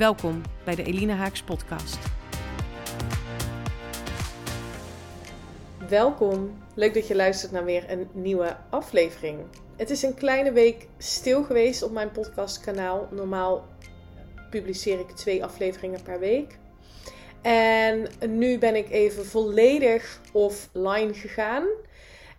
Welkom bij de Elina Haaks podcast. Welkom. Leuk dat je luistert naar weer een nieuwe aflevering. Het is een kleine week stil geweest op mijn podcastkanaal. Normaal publiceer ik twee afleveringen per week. En nu ben ik even volledig offline gegaan.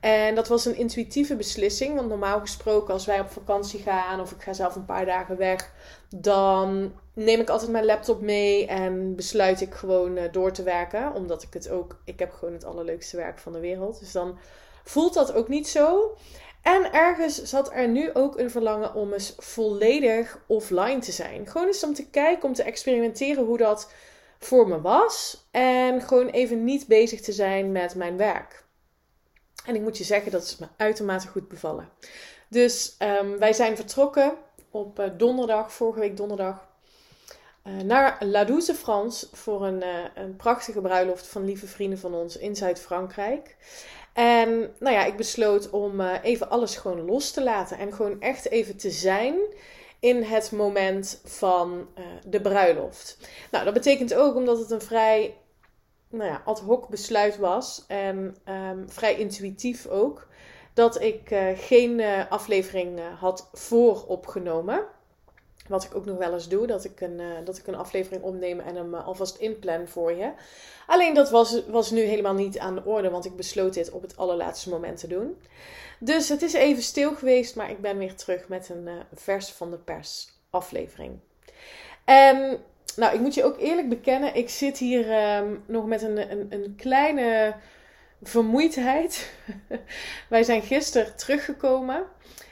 En dat was een intuïtieve beslissing. Want normaal gesproken, als wij op vakantie gaan of ik ga zelf een paar dagen weg, dan neem ik altijd mijn laptop mee en besluit ik gewoon eh, door te werken. Omdat ik het ook, ik heb gewoon het allerleukste werk van de wereld. Dus dan voelt dat ook niet zo. En ergens zat er nu ook een verlangen om eens volledig offline te zijn. Gewoon eens om te kijken, om te experimenteren hoe dat voor me was. En gewoon even niet bezig te zijn met mijn werk. En ik moet je zeggen, dat is me uitermate goed bevallen. Dus um, wij zijn vertrokken op uh, donderdag, vorige week donderdag, uh, naar La Douce France voor een, uh, een prachtige bruiloft van lieve vrienden van ons in Zuid-Frankrijk. En nou ja, ik besloot om even alles gewoon los te laten en gewoon echt even te zijn in het moment van de bruiloft. Nou, dat betekent ook omdat het een vrij nou ja, ad hoc besluit was. En um, vrij intuïtief ook. Dat ik uh, geen uh, aflevering uh, had vooropgenomen. Wat ik ook nog wel eens doe. Dat ik een, dat ik een aflevering opneem en hem alvast inplan voor je. Alleen dat was, was nu helemaal niet aan de orde. Want ik besloot dit op het allerlaatste moment te doen. Dus het is even stil geweest. Maar ik ben weer terug met een vers van de pers aflevering. En nou, ik moet je ook eerlijk bekennen, ik zit hier um, nog met een, een, een kleine vermoeidheid. Wij zijn gisteren teruggekomen.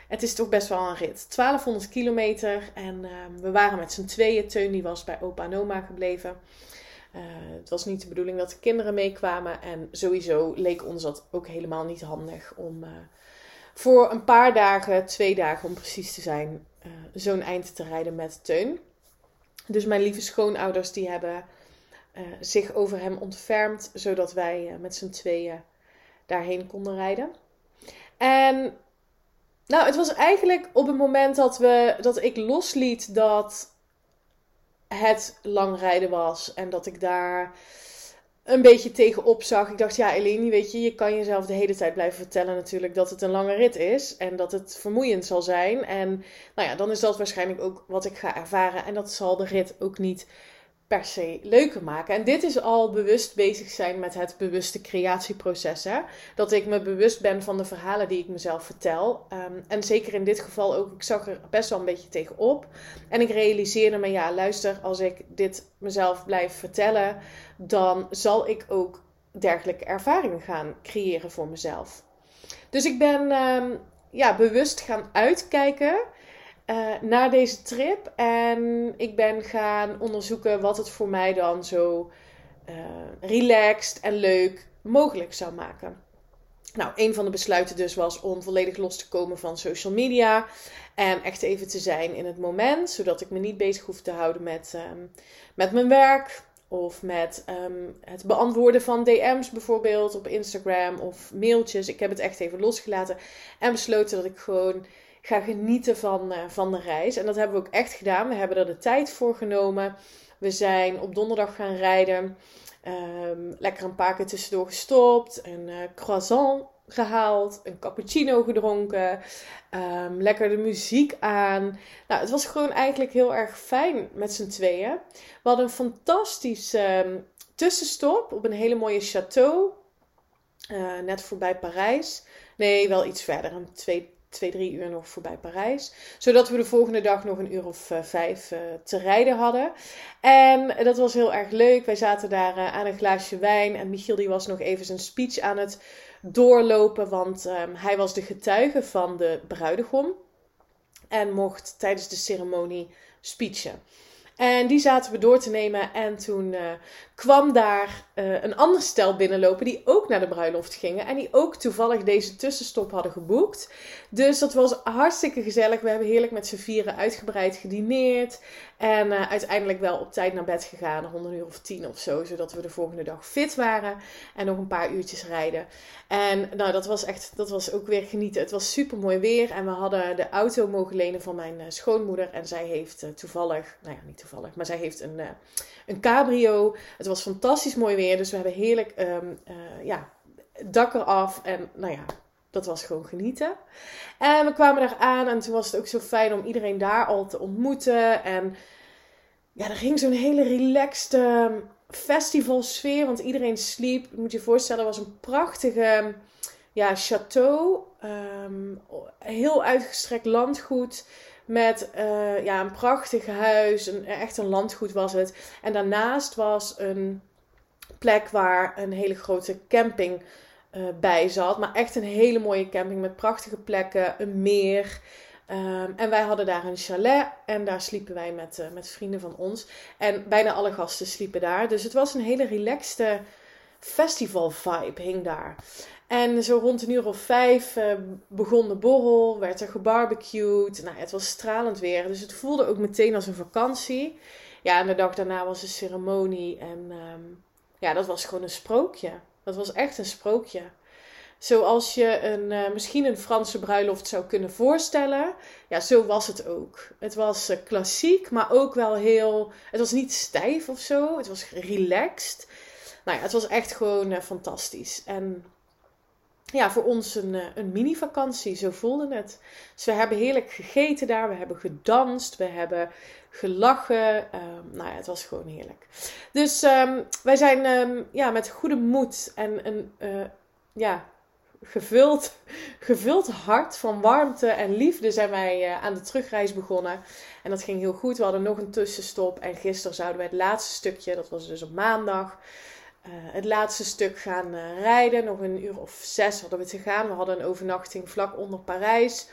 Het is toch best wel een rit. 1200 kilometer en um, we waren met z'n tweeën. Teun die was bij opa en oma gebleven. Uh, het was niet de bedoeling dat de kinderen meekwamen. En sowieso leek ons dat ook helemaal niet handig om uh, voor een paar dagen, twee dagen om precies te zijn, uh, zo'n eind te rijden met Teun. Dus mijn lieve schoonouders die hebben uh, zich over hem ontfermd, zodat wij uh, met z'n tweeën daarheen konden rijden. En nou, het was eigenlijk op het moment dat, we, dat ik losliet dat het lang rijden was en dat ik daar een beetje tegenop zag. Ik dacht, ja, Eleni, weet je, je kan jezelf de hele tijd blijven vertellen natuurlijk dat het een lange rit is en dat het vermoeiend zal zijn. En nou ja, dan is dat waarschijnlijk ook wat ik ga ervaren en dat zal de rit ook niet per se leuker maken. En dit is al bewust bezig zijn met het bewuste creatieproces. Hè? Dat ik me bewust ben van de verhalen die ik mezelf vertel. Um, en zeker in dit geval ook, ik zag er best wel een beetje tegenop. En ik realiseerde me, ja, luister, als ik dit mezelf blijf vertellen, dan zal ik ook dergelijke ervaringen gaan creëren voor mezelf. Dus ik ben um, ja, bewust gaan uitkijken uh, naar deze trip. En ik ben gaan onderzoeken wat het voor mij dan zo uh, relaxed en leuk mogelijk zou maken. Nou, een van de besluiten dus was om volledig los te komen van social media. En echt even te zijn in het moment. Zodat ik me niet bezig hoef te houden met, um, met mijn werk. Of met um, het beantwoorden van DM's bijvoorbeeld op Instagram of mailtjes. Ik heb het echt even losgelaten. En besloten dat ik gewoon ga genieten van, uh, van de reis. En dat hebben we ook echt gedaan. We hebben er de tijd voor genomen. We zijn op donderdag gaan rijden. Um, lekker een paar keer tussendoor gestopt. Een uh, croissant gehaald. Een cappuccino gedronken. Um, lekker de muziek aan. Nou, het was gewoon eigenlijk heel erg fijn met z'n tweeën. We hadden een fantastisch um, tussenstop op een hele mooie château. Uh, net voorbij Parijs. Nee, wel iets verder. Een twee, twee, drie uur nog voorbij Parijs. Zodat we de volgende dag nog een uur of uh, vijf uh, te rijden hadden. En dat was heel erg leuk. Wij zaten daar uh, aan een glaasje wijn. En Michiel die was nog even zijn speech aan het doorlopen. Want um, hij was de getuige van de bruidegom. En mocht tijdens de ceremonie speechen. En die zaten we door te nemen. En toen kwam daar uh, een ander stel binnenlopen die ook naar de bruiloft gingen. En die ook toevallig deze tussenstop hadden geboekt. Dus dat was hartstikke gezellig. We hebben heerlijk met z'n vieren uitgebreid gedineerd. En uh, uiteindelijk wel op tijd naar bed gegaan. Rond een uur of tien of zo. Zodat we de volgende dag fit waren. En nog een paar uurtjes rijden. En nou, dat was echt, dat was ook weer genieten. Het was super mooi weer. En we hadden de auto mogen lenen van mijn schoonmoeder. En zij heeft toevallig, nou ja, niet toevallig, maar zij heeft een, een cabrio. Het was fantastisch mooi weer. Dus we hebben heerlijk um, uh, ja, dak eraf. En nou ja, dat was gewoon genieten. En we kwamen daar aan en toen was het ook zo fijn om iedereen daar al te ontmoeten. En ja, er ging zo'n hele relaxed ehm, festivalsfeer, want iedereen sliep. Moet je voorstellen, was een prachtige ja, château. Um, heel uitgestrekt landgoed. Met uh, ja, een prachtig huis. Een, echt een landgoed was het. En daarnaast was een plek waar een hele grote camping uh, bij zat. Maar echt een hele mooie camping met prachtige plekken, een meer. Um, en wij hadden daar een chalet en daar sliepen wij met, uh, met vrienden van ons. En bijna alle gasten sliepen daar. Dus het was een hele relaxte festival vibe hing daar. En zo rond een uur of vijf uh, begon de borrel, werd er gebarbecued. Nou, het was stralend weer, dus het voelde ook meteen als een vakantie. Ja, en de dag daarna was de ceremonie en um, ja, dat was gewoon een sprookje. Dat was echt een sprookje. Zoals je een, uh, misschien een Franse bruiloft zou kunnen voorstellen. Ja, zo was het ook. Het was uh, klassiek, maar ook wel heel. Het was niet stijf of zo. Het was relaxed. Nou ja, het was echt gewoon fantastisch. En ja, voor ons een, een mini-vakantie, zo voelde het. Dus we hebben heerlijk gegeten daar, we hebben gedanst, we hebben gelachen. Um, nou ja, het was gewoon heerlijk. Dus um, wij zijn um, ja, met goede moed en een uh, ja, gevuld, gevuld hart van warmte en liefde zijn wij uh, aan de terugreis begonnen. En dat ging heel goed. We hadden nog een tussenstop. En gisteren zouden wij het laatste stukje, dat was dus op maandag. Uh, het laatste stuk gaan rijden. Nog een uur of zes hadden we te gaan. We hadden een overnachting vlak onder Parijs.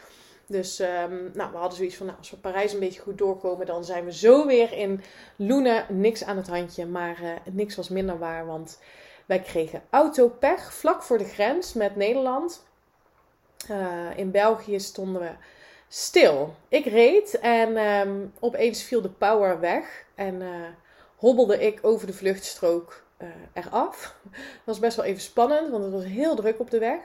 Dus um, nou, we hadden zoiets van, nou, als we Parijs een beetje goed doorkomen, dan zijn we zo weer in Loenen. Niks aan het handje, maar uh, niks was minder waar, want wij kregen autopech vlak voor de grens met Nederland. In België stonden we stil. Ik reed en um, opeens viel de power weg en hobbelde ik over de vluchtstrook eraf. Dat was best wel even spannend, want het was heel druk op de weg.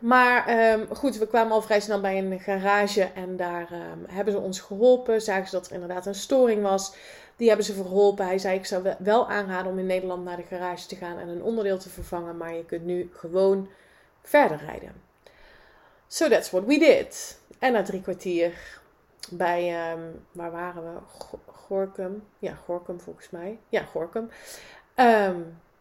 Maar um, goed, we kwamen al vrij snel bij een garage en daar um, hebben ze ons geholpen. Zagen ze dat er inderdaad een storing was. Die hebben ze verholpen. Hij zei: Ik zou wel aanraden om in Nederland naar de garage te gaan en een onderdeel te vervangen. Maar je kunt nu gewoon verder rijden. So that's what we did. En na drie kwartier bij, um, waar waren we? Gorkum. Ja, Gorkum volgens mij. Ja, Gorkum.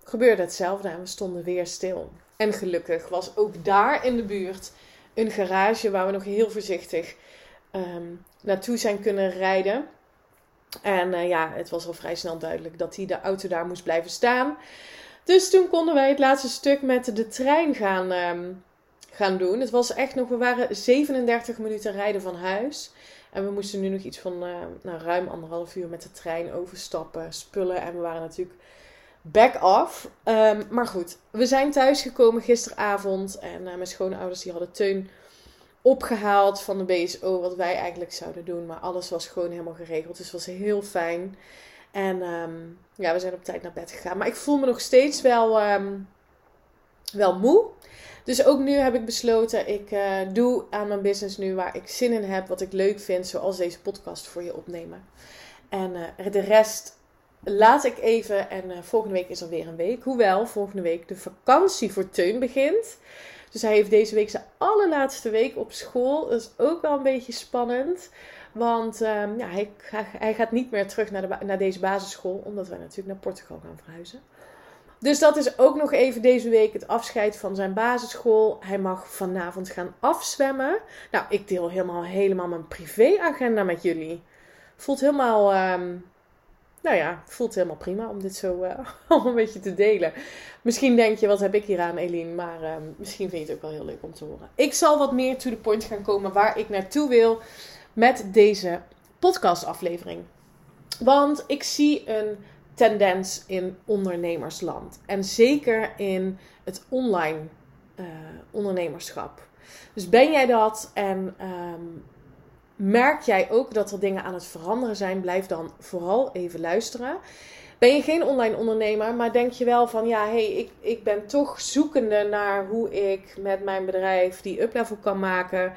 Gebeurde hetzelfde en we stonden weer stil. En gelukkig was ook daar in de buurt een garage waar we nog heel voorzichtig um, naartoe zijn kunnen rijden. En uh, ja, het was al vrij snel duidelijk dat die de auto daar moest blijven staan. Dus toen konden wij het laatste stuk met de trein gaan, um, gaan doen. Het was echt nog, we waren 37 minuten rijden van huis. En we moesten nu nog iets van uh, nou, ruim anderhalf uur met de trein overstappen, spullen. En we waren natuurlijk back off. Um, maar goed, we zijn thuisgekomen gisteravond. En uh, mijn schoonouders die hadden Teun opgehaald van de BSO. Wat wij eigenlijk zouden doen. Maar alles was gewoon helemaal geregeld. Dus het was heel fijn. En um, ja, we zijn op tijd naar bed gegaan. Maar ik voel me nog steeds wel, um, wel moe. Dus ook nu heb ik besloten, ik uh, doe aan mijn business nu waar ik zin in heb, wat ik leuk vind, zoals deze podcast voor je opnemen. En uh, de rest laat ik even. En uh, volgende week is er weer een week. Hoewel volgende week de vakantie voor Teun begint. Dus hij heeft deze week zijn allerlaatste week op school. Dat is ook wel een beetje spannend. Want um, ja, hij, hij, gaat niet meer terug naar, de, naar deze basisschool. Omdat wij natuurlijk naar Portugal gaan verhuizen. Dus dat is ook nog even deze week het afscheid van zijn basisschool. Hij mag vanavond gaan afzwemmen. Nou, ik deel helemaal, helemaal mijn privéagenda met jullie. Voelt helemaal um, nou ja, voelt helemaal prima om dit zo uh, een beetje te delen. Misschien denk je, wat heb ik hier aan, Eline? Maar uh, misschien vind je het ook wel heel leuk om te horen. Ik zal wat meer to the point gaan komen waar ik naartoe wil met deze podcastaflevering. Want ik zie een tendens in ondernemersland. En zeker in het online uh, ondernemerschap. Dus ben jij dat en ehm, merk jij ook dat er dingen aan het veranderen zijn, blijf dan vooral even luisteren. Ben je geen online ondernemer, maar denk je wel van ja, hey, ik, ik ben toch zoekende naar hoe ik met mijn bedrijf die uplevel kan maken.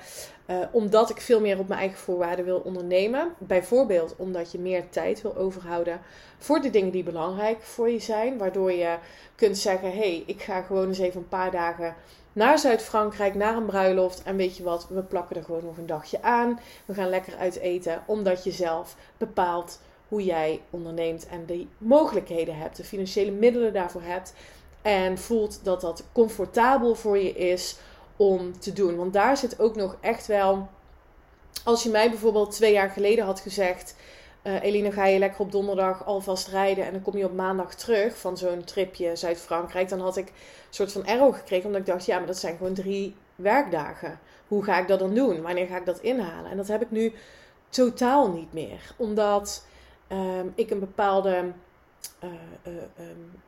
Uh, omdat ik veel meer op mijn eigen voorwaarden wil ondernemen. Bijvoorbeeld omdat je meer tijd wil overhouden voor de dingen die belangrijk voor je zijn. Waardoor je kunt zeggen: hé, hey, ik ga gewoon eens even een paar dagen naar Zuid-Frankrijk, naar een bruiloft. En weet je wat, we plakken er gewoon nog een dagje aan. We gaan lekker uit eten, omdat je zelf bepaalt hoe jij onderneemt en de mogelijkheden hebt, de financiële middelen daarvoor hebt. En voelt dat dat comfortabel voor je is om te doen. Want daar zit ook nog echt wel. Als je mij bijvoorbeeld twee jaar geleden had gezegd. Uh, Eline, ga je lekker op donderdag alvast rijden en dan kom je op maandag terug van zo'n tripje Zuid-Frankrijk. Dan had ik een soort van error gekregen, omdat ik dacht, ja, maar dat zijn gewoon drie werkdagen. Hoe ga ik dat dan doen? Wanneer ga ik dat inhalen? En dat heb ik nu totaal niet meer. Omdat um, ik een bepaalde uh, uh, um,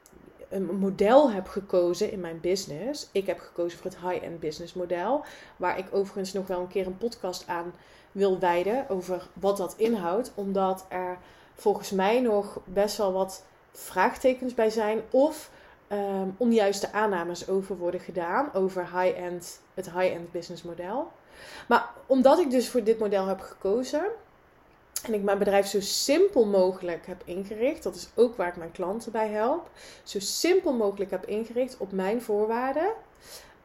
een model heb gekozen in mijn business. Ik heb gekozen voor het high-end business model. Waar ik overigens nog wel een keer een podcast aan wil wijden over wat dat inhoudt. Omdat er volgens mij nog best wel wat vraagtekens bij zijn. Of um, onjuiste aannames over worden gedaan over high-end, het high-end business model. Maar omdat ik dus voor dit model heb gekozen, en ik mijn bedrijf zo simpel mogelijk heb ingericht. Dat is ook waar ik mijn klanten bij help. Zo simpel mogelijk heb ingericht op mijn voorwaarden.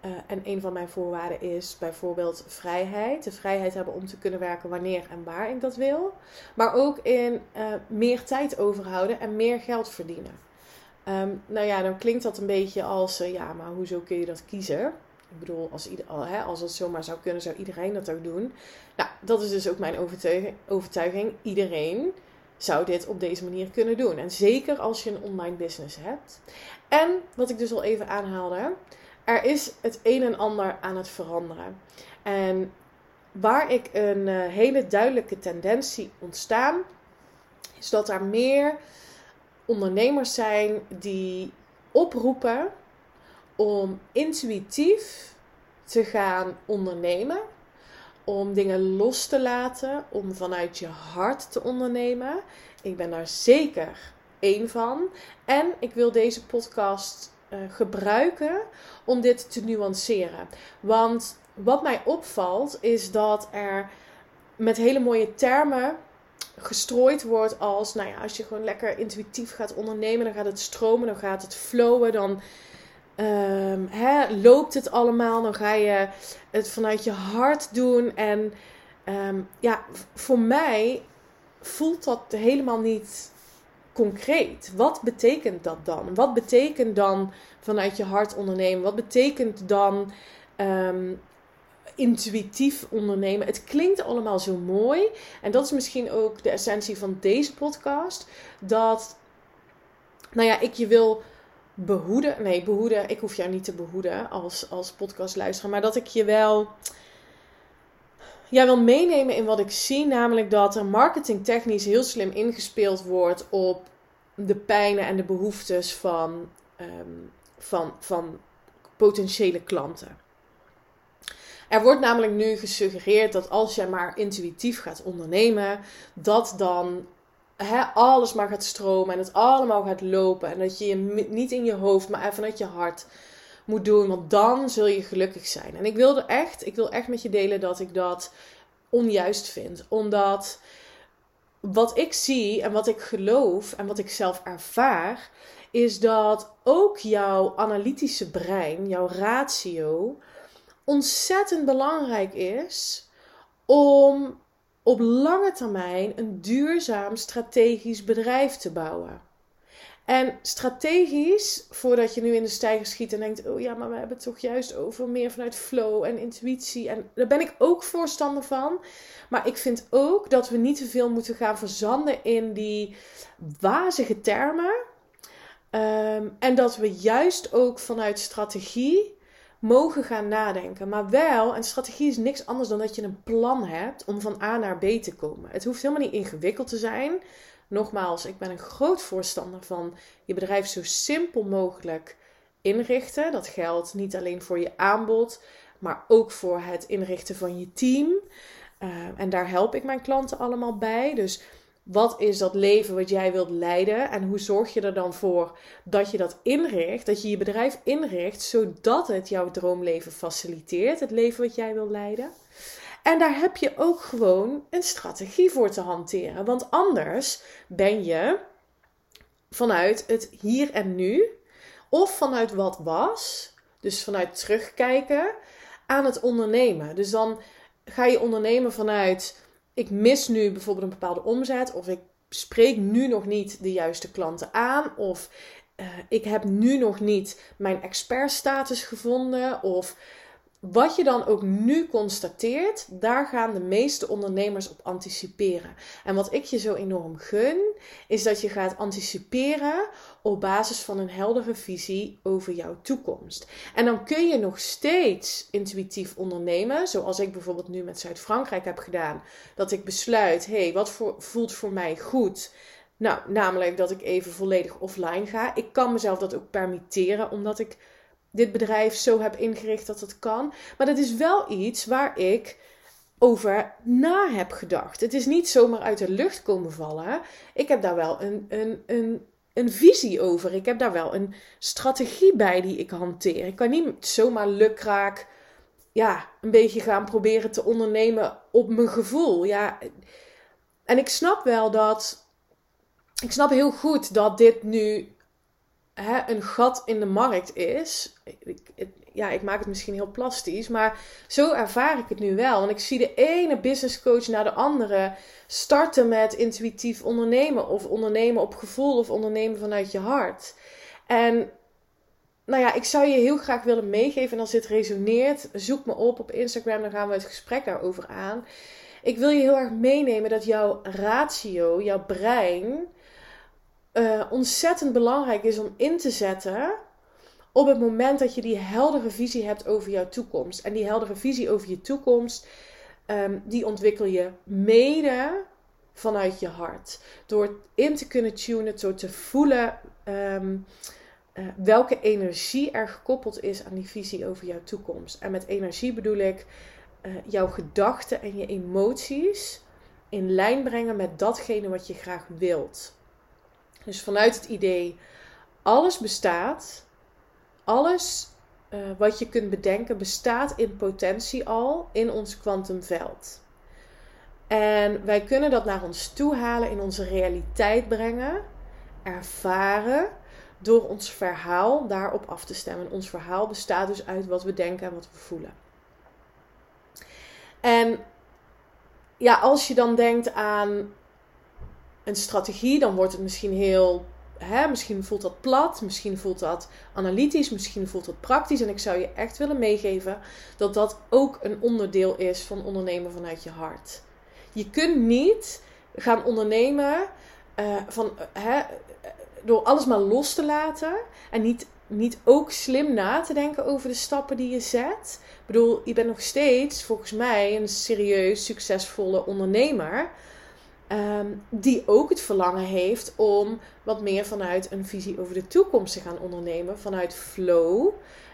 Uh, en een van mijn voorwaarden is bijvoorbeeld vrijheid. De vrijheid hebben om te kunnen werken wanneer en waar ik dat wil. Maar ook in uh, meer tijd overhouden en meer geld verdienen. Um, nou ja, dan klinkt dat een beetje als, uh, ja, maar hoezo kun je dat kiezen? Ik bedoel, als, ieder, hè, als het zomaar zou kunnen, zou iedereen dat ook doen. Nou, dat is dus ook mijn overtuiging. overtuiging. Iedereen zou dit op deze manier kunnen doen. En zeker als je een online business hebt. En wat ik dus al even aanhaalde, er is het een en ander aan het veranderen. En waar ik een uh, hele duidelijke tendentie ontstaan, is dat er meer ondernemers zijn die oproepen om intuïtief te gaan ondernemen. Om dingen los te laten. Om vanuit je hart te ondernemen. Ik ben daar zeker één van. En ik wil deze podcast uh, gebruiken om dit te nuanceren. Want wat mij opvalt is dat er met hele mooie termen gestrooid wordt als, nou ja, als je gewoon lekker intuïtief gaat ondernemen, dan gaat het stromen, dan gaat het flowen, dan hè, loopt het allemaal, dan ga je het vanuit je hart doen. En um, ja, voor mij voelt dat helemaal niet concreet. Wat betekent dat dan? Wat betekent dan vanuit je hart ondernemen? Wat betekent dan um, intuïtief ondernemen? Het klinkt allemaal zo mooi. En dat is misschien ook de essentie van deze podcast. Dat, nou ja, ik je wil behoeden. Nee, behoeden. Ik hoef jou niet te behoeden als, als podcastluisteraar. Maar dat ik je wel. Ja, wil meenemen in wat ik zie. Namelijk dat er marketingtechnisch heel slim ingespeeld wordt op de pijnen en de behoeftes van, um, van, van potentiële klanten. Er wordt namelijk nu gesuggereerd dat als jij maar intuïtief gaat ondernemen, dat dan alles maar gaat stromen en het allemaal gaat lopen. En dat je je niet in je hoofd, maar vanuit je hart moet doen. Want dan zul je gelukkig zijn. En ik wilde echt, ik wil echt met je delen dat ik dat onjuist vind. Omdat wat ik zie en wat ik geloof en wat ik zelf ervaar, is dat ook jouw analytische brein, jouw ratio, ontzettend belangrijk is om op lange termijn een duurzaam strategisch bedrijf te bouwen. En strategisch, voordat je nu in de stijger schiet en denkt: oh ja, maar we hebben het toch juist over meer vanuit flow en intuïtie. En daar ben ik ook voorstander van. Maar ik vind ook dat we niet te veel moeten gaan verzanden in die wazige termen. Ehm, en dat we juist ook vanuit strategie mogen gaan nadenken. Maar wel, en strategie is niks anders dan dat je een plan hebt om van A naar B te komen. Het hoeft helemaal niet ingewikkeld te zijn. Nogmaals, ik ben een groot voorstander van je bedrijf zo simpel mogelijk inrichten. Dat geldt niet alleen voor je aanbod, maar ook voor het inrichten van je team. Uh, en daar help ik mijn klanten allemaal bij. Dus wat is dat leven wat jij wilt leiden? En hoe zorg je er dan voor dat je dat inricht, dat je je bedrijf inricht, zodat het jouw droomleven faciliteert, het leven wat jij wilt leiden? En daar heb je ook gewoon een strategie voor te hanteren. Want anders ben je vanuit het hier en nu, of vanuit wat was, dus vanuit terugkijken, aan het ondernemen. Dus dan ga je ondernemen vanuit ik mis nu bijvoorbeeld een bepaalde omzet, of ik spreek nu nog niet de juiste klanten aan, of uh, ik heb nu nog niet mijn expertstatus gevonden, of wat je dan ook nu constateert, daar gaan de meeste ondernemers op anticiperen. En wat ik je zo enorm gun, is dat je gaat anticiperen op basis van een heldere visie over jouw toekomst. En dan kun je nog steeds intuïtief ondernemen, zoals ik bijvoorbeeld nu met Zuid-Frankrijk heb gedaan. Dat ik besluit, hé, hey, wat voelt voor mij goed? Nou, namelijk dat ik even volledig offline ga. Ik kan mezelf dat ook permitteren, omdat ik dit bedrijf zo heb ingericht dat het kan. Maar dat is wel iets waar ik over na heb gedacht. Het is niet zomaar uit de lucht komen vallen. Ik heb daar wel een, een, een, een visie over. Ik heb daar wel een strategie bij die ik hanteer. Ik kan niet zomaar lukraak ja, een beetje gaan proberen te ondernemen op mijn gevoel. Ja, en ik snap wel dat. Ik snap heel goed dat dit nu hè, een gat in de markt is. Ik, ja, ik maak het misschien heel plastisch, maar zo ervaar ik het nu wel. Want ik zie de ene business coach naar de andere starten met intuïtief ondernemen, of ondernemen op gevoel, of ondernemen vanuit je hart. En nou ja, ik zou je heel graag willen meegeven. En als dit resoneert, zoek me op op Instagram, dan gaan we het gesprek daarover aan. Ik wil je heel erg meenemen dat jouw ratio, jouw brein uh, ontzettend belangrijk is om in te zetten op het moment dat je die heldere visie hebt over jouw toekomst. En die heldere visie over je toekomst, um, die ontwikkel je mede vanuit je hart. Door in te kunnen tunen, door te voelen um, uh, welke energie er gekoppeld is aan die visie over jouw toekomst. En met energie bedoel ik uh, jouw gedachten en je emoties in lijn brengen met datgene wat je graag wilt. Dus vanuit het idee, alles bestaat, alles uh, wat je kunt bedenken bestaat in potentie al in ons kwantumveld. En wij kunnen dat naar ons toe halen, in onze realiteit brengen, ervaren, door ons verhaal daarop af te stemmen. Ons verhaal bestaat dus uit wat we denken en wat we voelen. En ja, als je dan denkt aan een strategie, dan wordt het misschien heel. Hè, misschien voelt dat plat, misschien voelt dat analytisch, misschien voelt dat praktisch. En ik zou je echt willen meegeven dat dat ook een onderdeel is van ondernemen vanuit je hart. Je kunt niet gaan ondernemen uh, van, hè, door alles maar los te laten en niet, niet ook slim na te denken over de stappen die je zet. Ik bedoel, je bent nog steeds volgens mij een serieus, succesvolle ondernemer. Um, die ook het verlangen heeft om wat meer vanuit een visie over de toekomst te gaan ondernemen. Vanuit flow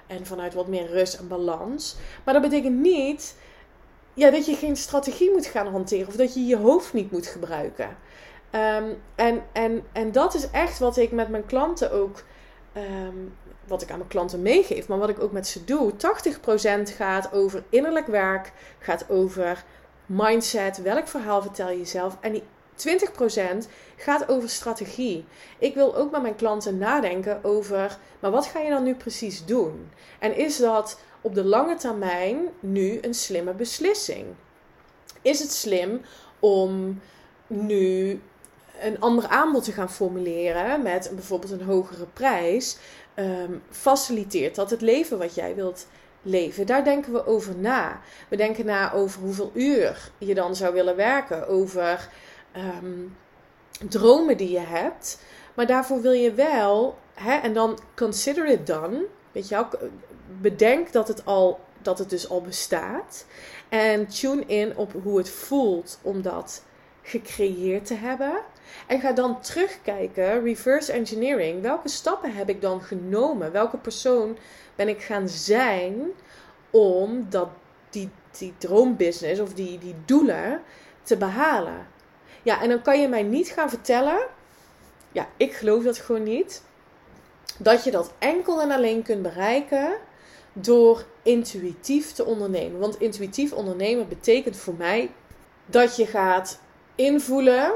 en vanuit wat meer rust en balans. Maar dat betekent niet ja, dat je geen strategie moet gaan hanteren of dat je je hoofd niet moet gebruiken. Um, en, en, en dat is echt wat ik met mijn klanten ook. Um, wat ik aan mijn klanten meegeef, maar wat ik ook met ze doe. 80% gaat over innerlijk werk, gaat over mindset, welk verhaal vertel je jezelf. En die 20% gaat over strategie. Ik wil ook met mijn klanten nadenken over, maar wat ga je dan nu precies doen? En is dat op de lange termijn nu een slimme beslissing? Is het slim om nu een ander aanbod te gaan formuleren met bijvoorbeeld een hogere prijs? Um, faciliteert dat het leven wat jij wilt leven. Daar denken we over na. We denken na over hoeveel uur je dan zou willen werken, over um, dromen die je hebt. Maar daarvoor wil je wel, hè, en dan consider it done. Bedenk dat het, al, dat het dus al bestaat. En tune in op hoe het voelt om dat gecreëerd te hebben. En ga dan terugkijken, reverse engineering. Welke stappen heb ik dan genomen? Welke persoon ben ik gaan zijn om dat, die, die droombusiness of die, die doelen te behalen? Ja, en dan kan je mij niet gaan vertellen, ja, ik geloof dat gewoon niet, dat je dat enkel en alleen kunt bereiken door intuïtief te ondernemen. Want intuïtief ondernemen betekent voor mij dat je gaat invoelen.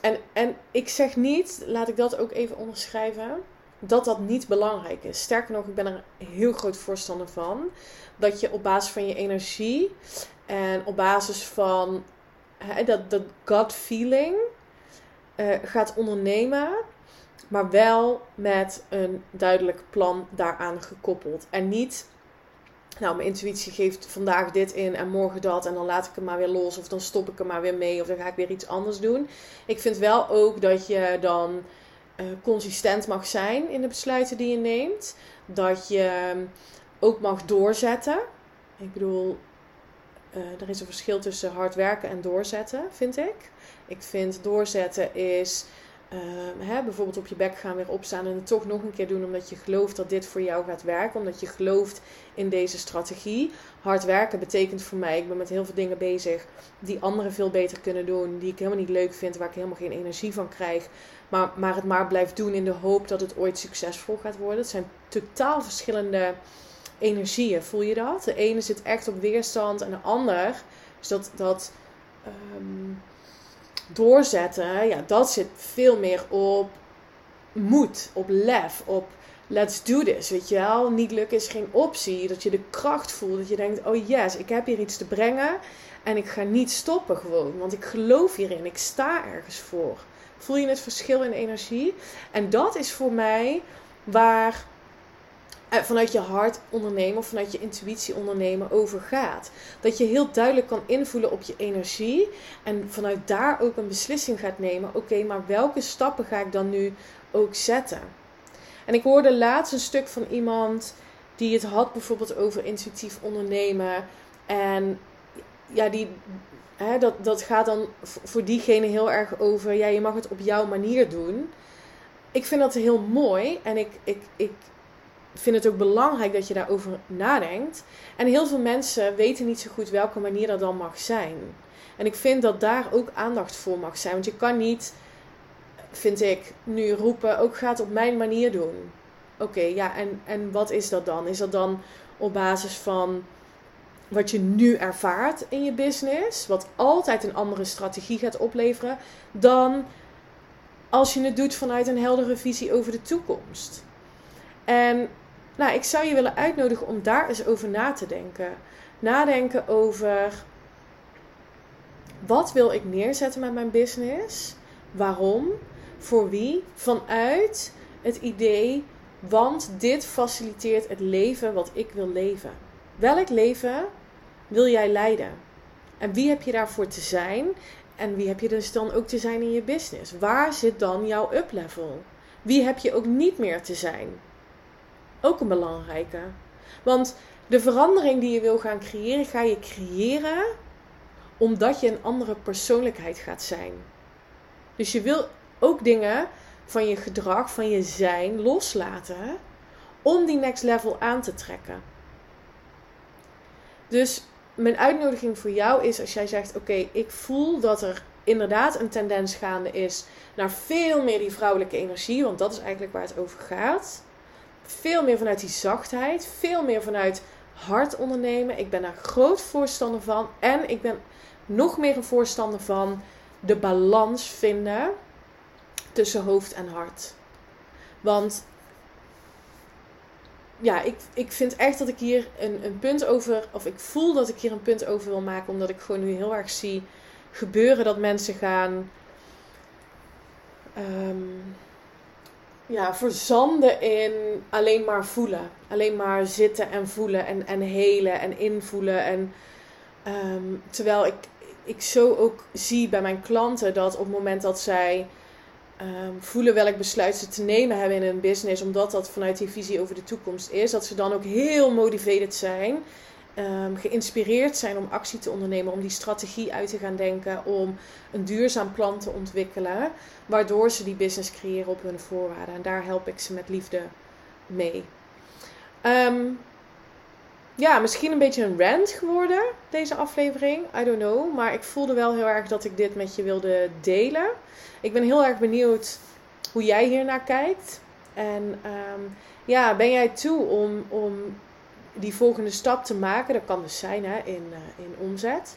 En, en ik zeg niet, laat ik dat ook even onderschrijven, dat dat niet belangrijk is. Sterker nog, ik ben er heel groot voorstander van. Dat je op basis van je energie en op basis van dat, dat gut feeling uh, gaat ondernemen. Maar wel met een duidelijk plan daaraan gekoppeld. En niet nou, mijn intuïtie geeft vandaag dit in en morgen dat. En dan laat ik hem maar weer los. Of dan stop ik er maar weer mee. Of dan ga ik weer iets anders doen. Ik vind wel ook dat je dan consistent mag zijn in de besluiten die je neemt. Dat je ehm, ook mag doorzetten. Ik bedoel, uh, er is een verschil tussen hard werken en doorzetten, vind ik. Ik vind doorzetten is uh, hè, bijvoorbeeld op je bek gaan, weer opstaan en het toch nog een keer doen omdat je gelooft dat dit voor jou gaat werken, omdat je gelooft in deze strategie. Hard werken betekent voor mij, ik ben met heel veel dingen bezig die anderen veel beter kunnen doen, die ik helemaal niet leuk vind, waar ik helemaal geen energie van krijg, maar, maar het maar blijf doen in de hoop dat het ooit succesvol gaat worden. Het zijn totaal verschillende energieën, voel je dat? De ene zit echt op weerstand en de ander is dat. dat um, doorzetten, ja, dat zit veel meer op moed, op lef, op let's do this, weet je wel. Niet lukken is geen optie. Dat je de kracht voelt, dat je denkt, oh yes, ik heb hier iets te brengen en ik ga niet stoppen gewoon, want ik geloof hierin, ik sta ergens voor. Voel je het verschil in energie? En dat is voor mij waar vanuit je hart ondernemen of vanuit je intuïtie ondernemen over gaat. Dat je heel duidelijk kan invoelen op je energie en vanuit daar ook een beslissing gaat nemen. Oké, maar welke stappen ga ik dan nu ook zetten? En ik hoorde laatst een stuk van iemand die het had bijvoorbeeld over intuïtief ondernemen. En ja, die, hè, dat, dat gaat dan voor diegene heel erg over, ja, je mag het op jouw manier doen. Ik vind dat heel mooi en ik, ik, ik vind het ook belangrijk dat je daarover nadenkt. En heel veel mensen weten niet zo goed welke manier dat dan mag zijn. En ik vind dat daar ook aandacht voor mag zijn. Want je kan niet, vind ik, nu roepen, ook gaat op mijn manier doen. Oké, ja, en, en wat is dat dan? Is dat dan op basis van wat je nu ervaart in je business, wat altijd een andere strategie gaat opleveren, dan als je het doet vanuit een heldere visie over de toekomst. En nou, ik zou je willen uitnodigen om daar eens over na te denken. Nadenken over wat wil ik neerzetten met mijn business? Waarom? Voor wie? Vanuit het idee, want dit faciliteert het leven wat ik wil leven. Welk leven wil jij leiden? En wie heb je daarvoor te zijn? En wie heb je dus dan ook te zijn in je business? Waar zit dan jouw up level? Wie heb je ook niet meer te zijn? Ook een belangrijke. Want de verandering die je wil gaan creëren, ga je creëren omdat je een andere persoonlijkheid gaat zijn. Dus je wil ook dingen van je gedrag, van je zijn loslaten om die next level aan te trekken. Dus mijn uitnodiging voor jou is als jij zegt: Oké, ik voel dat er inderdaad een tendens gaande is naar veel meer die vrouwelijke energie, want dat is eigenlijk waar het over gaat. Veel meer vanuit die zachtheid. Veel meer vanuit hard ondernemen. Ik ben daar groot voorstander van. En ik ben nog meer een voorstander van de balans vinden tussen hoofd en hart. Want ja, ik, ik vind echt dat ik hier een, een punt over, of ik voel dat ik hier een punt over wil maken, omdat ik gewoon nu heel erg zie gebeuren dat mensen gaan. Um, ja, verzanden in alleen maar voelen. Alleen maar zitten en voelen en, en helen en invoelen. En, ehm, terwijl ik, ik zo ook zie bij mijn klanten dat op het moment dat zij um, voelen welk besluit ze te nemen hebben in hun business, omdat dat vanuit die visie over de toekomst is, dat ze dan ook heel motivated zijn ehm, geïnspireerd zijn om actie te ondernemen, om die strategie uit te gaan denken, om een duurzaam plan te ontwikkelen, waardoor ze die business creëren op hun voorwaarden. En daar help ik ze met liefde mee. Ehm, ja, misschien een beetje een rant geworden, deze aflevering. I don't know. Maar ik voelde wel heel erg dat ik dit met je wilde delen. Ik ben heel erg benieuwd hoe jij hier naar kijkt. En ehm, ja, ben jij toe om, om die volgende stap te maken? Dat kan dus zijn hè, in, uh, in omzet.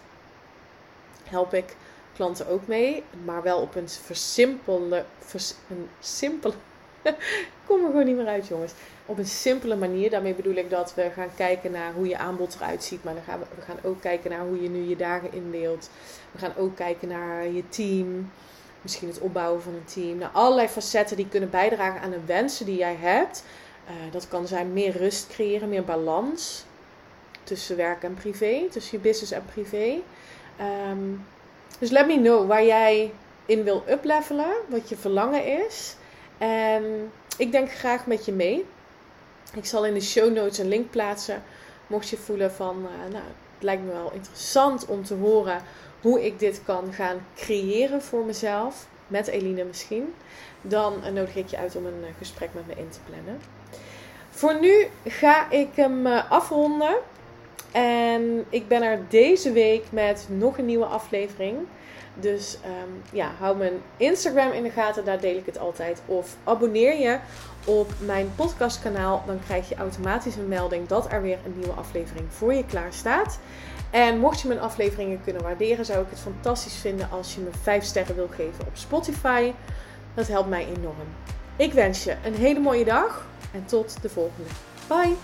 Help ik klanten ook mee, maar wel op een versimpelde, vers, een simpele, kom er gewoon niet meer uit jongens, op een simpele manier. Daarmee bedoel ik dat we gaan kijken naar hoe je aanbod eruit ziet, maar dan gaan we, we gaan ook kijken naar hoe je nu je dagen indeelt. We gaan ook kijken naar je team, misschien het opbouwen van een team, naar allerlei facetten die kunnen bijdragen aan de wensen die jij hebt. Uh, dat kan zijn meer rust creëren, meer balans tussen werk en privé, tussen je business en privé. Um, dus let me know waar jij in wil uplevelen, wat je verlangen is. En ik denk graag met je mee. Ik zal in de show notes een link plaatsen. Mocht je voelen van, uh, nou, het lijkt me wel interessant om te horen hoe ik dit kan gaan creëren voor mezelf. Met Eline misschien. Dan nodig ik je uit om een uh, gesprek met me in te plannen. Voor nu ga ik hem afronden. En ik ben er deze week met nog een nieuwe aflevering. Dus um, ja, hou mijn Instagram in de gaten, daar deel ik het altijd. Of abonneer je op mijn podcastkanaal, dan krijg je automatisch een melding dat er weer een nieuwe aflevering voor je klaar staat. En mocht je mijn afleveringen kunnen waarderen, zou ik het fantastisch vinden als je me 5 sterren wil geven op Spotify. Dat helpt mij enorm. Ik wens je een hele mooie dag en tot de volgende. Bye!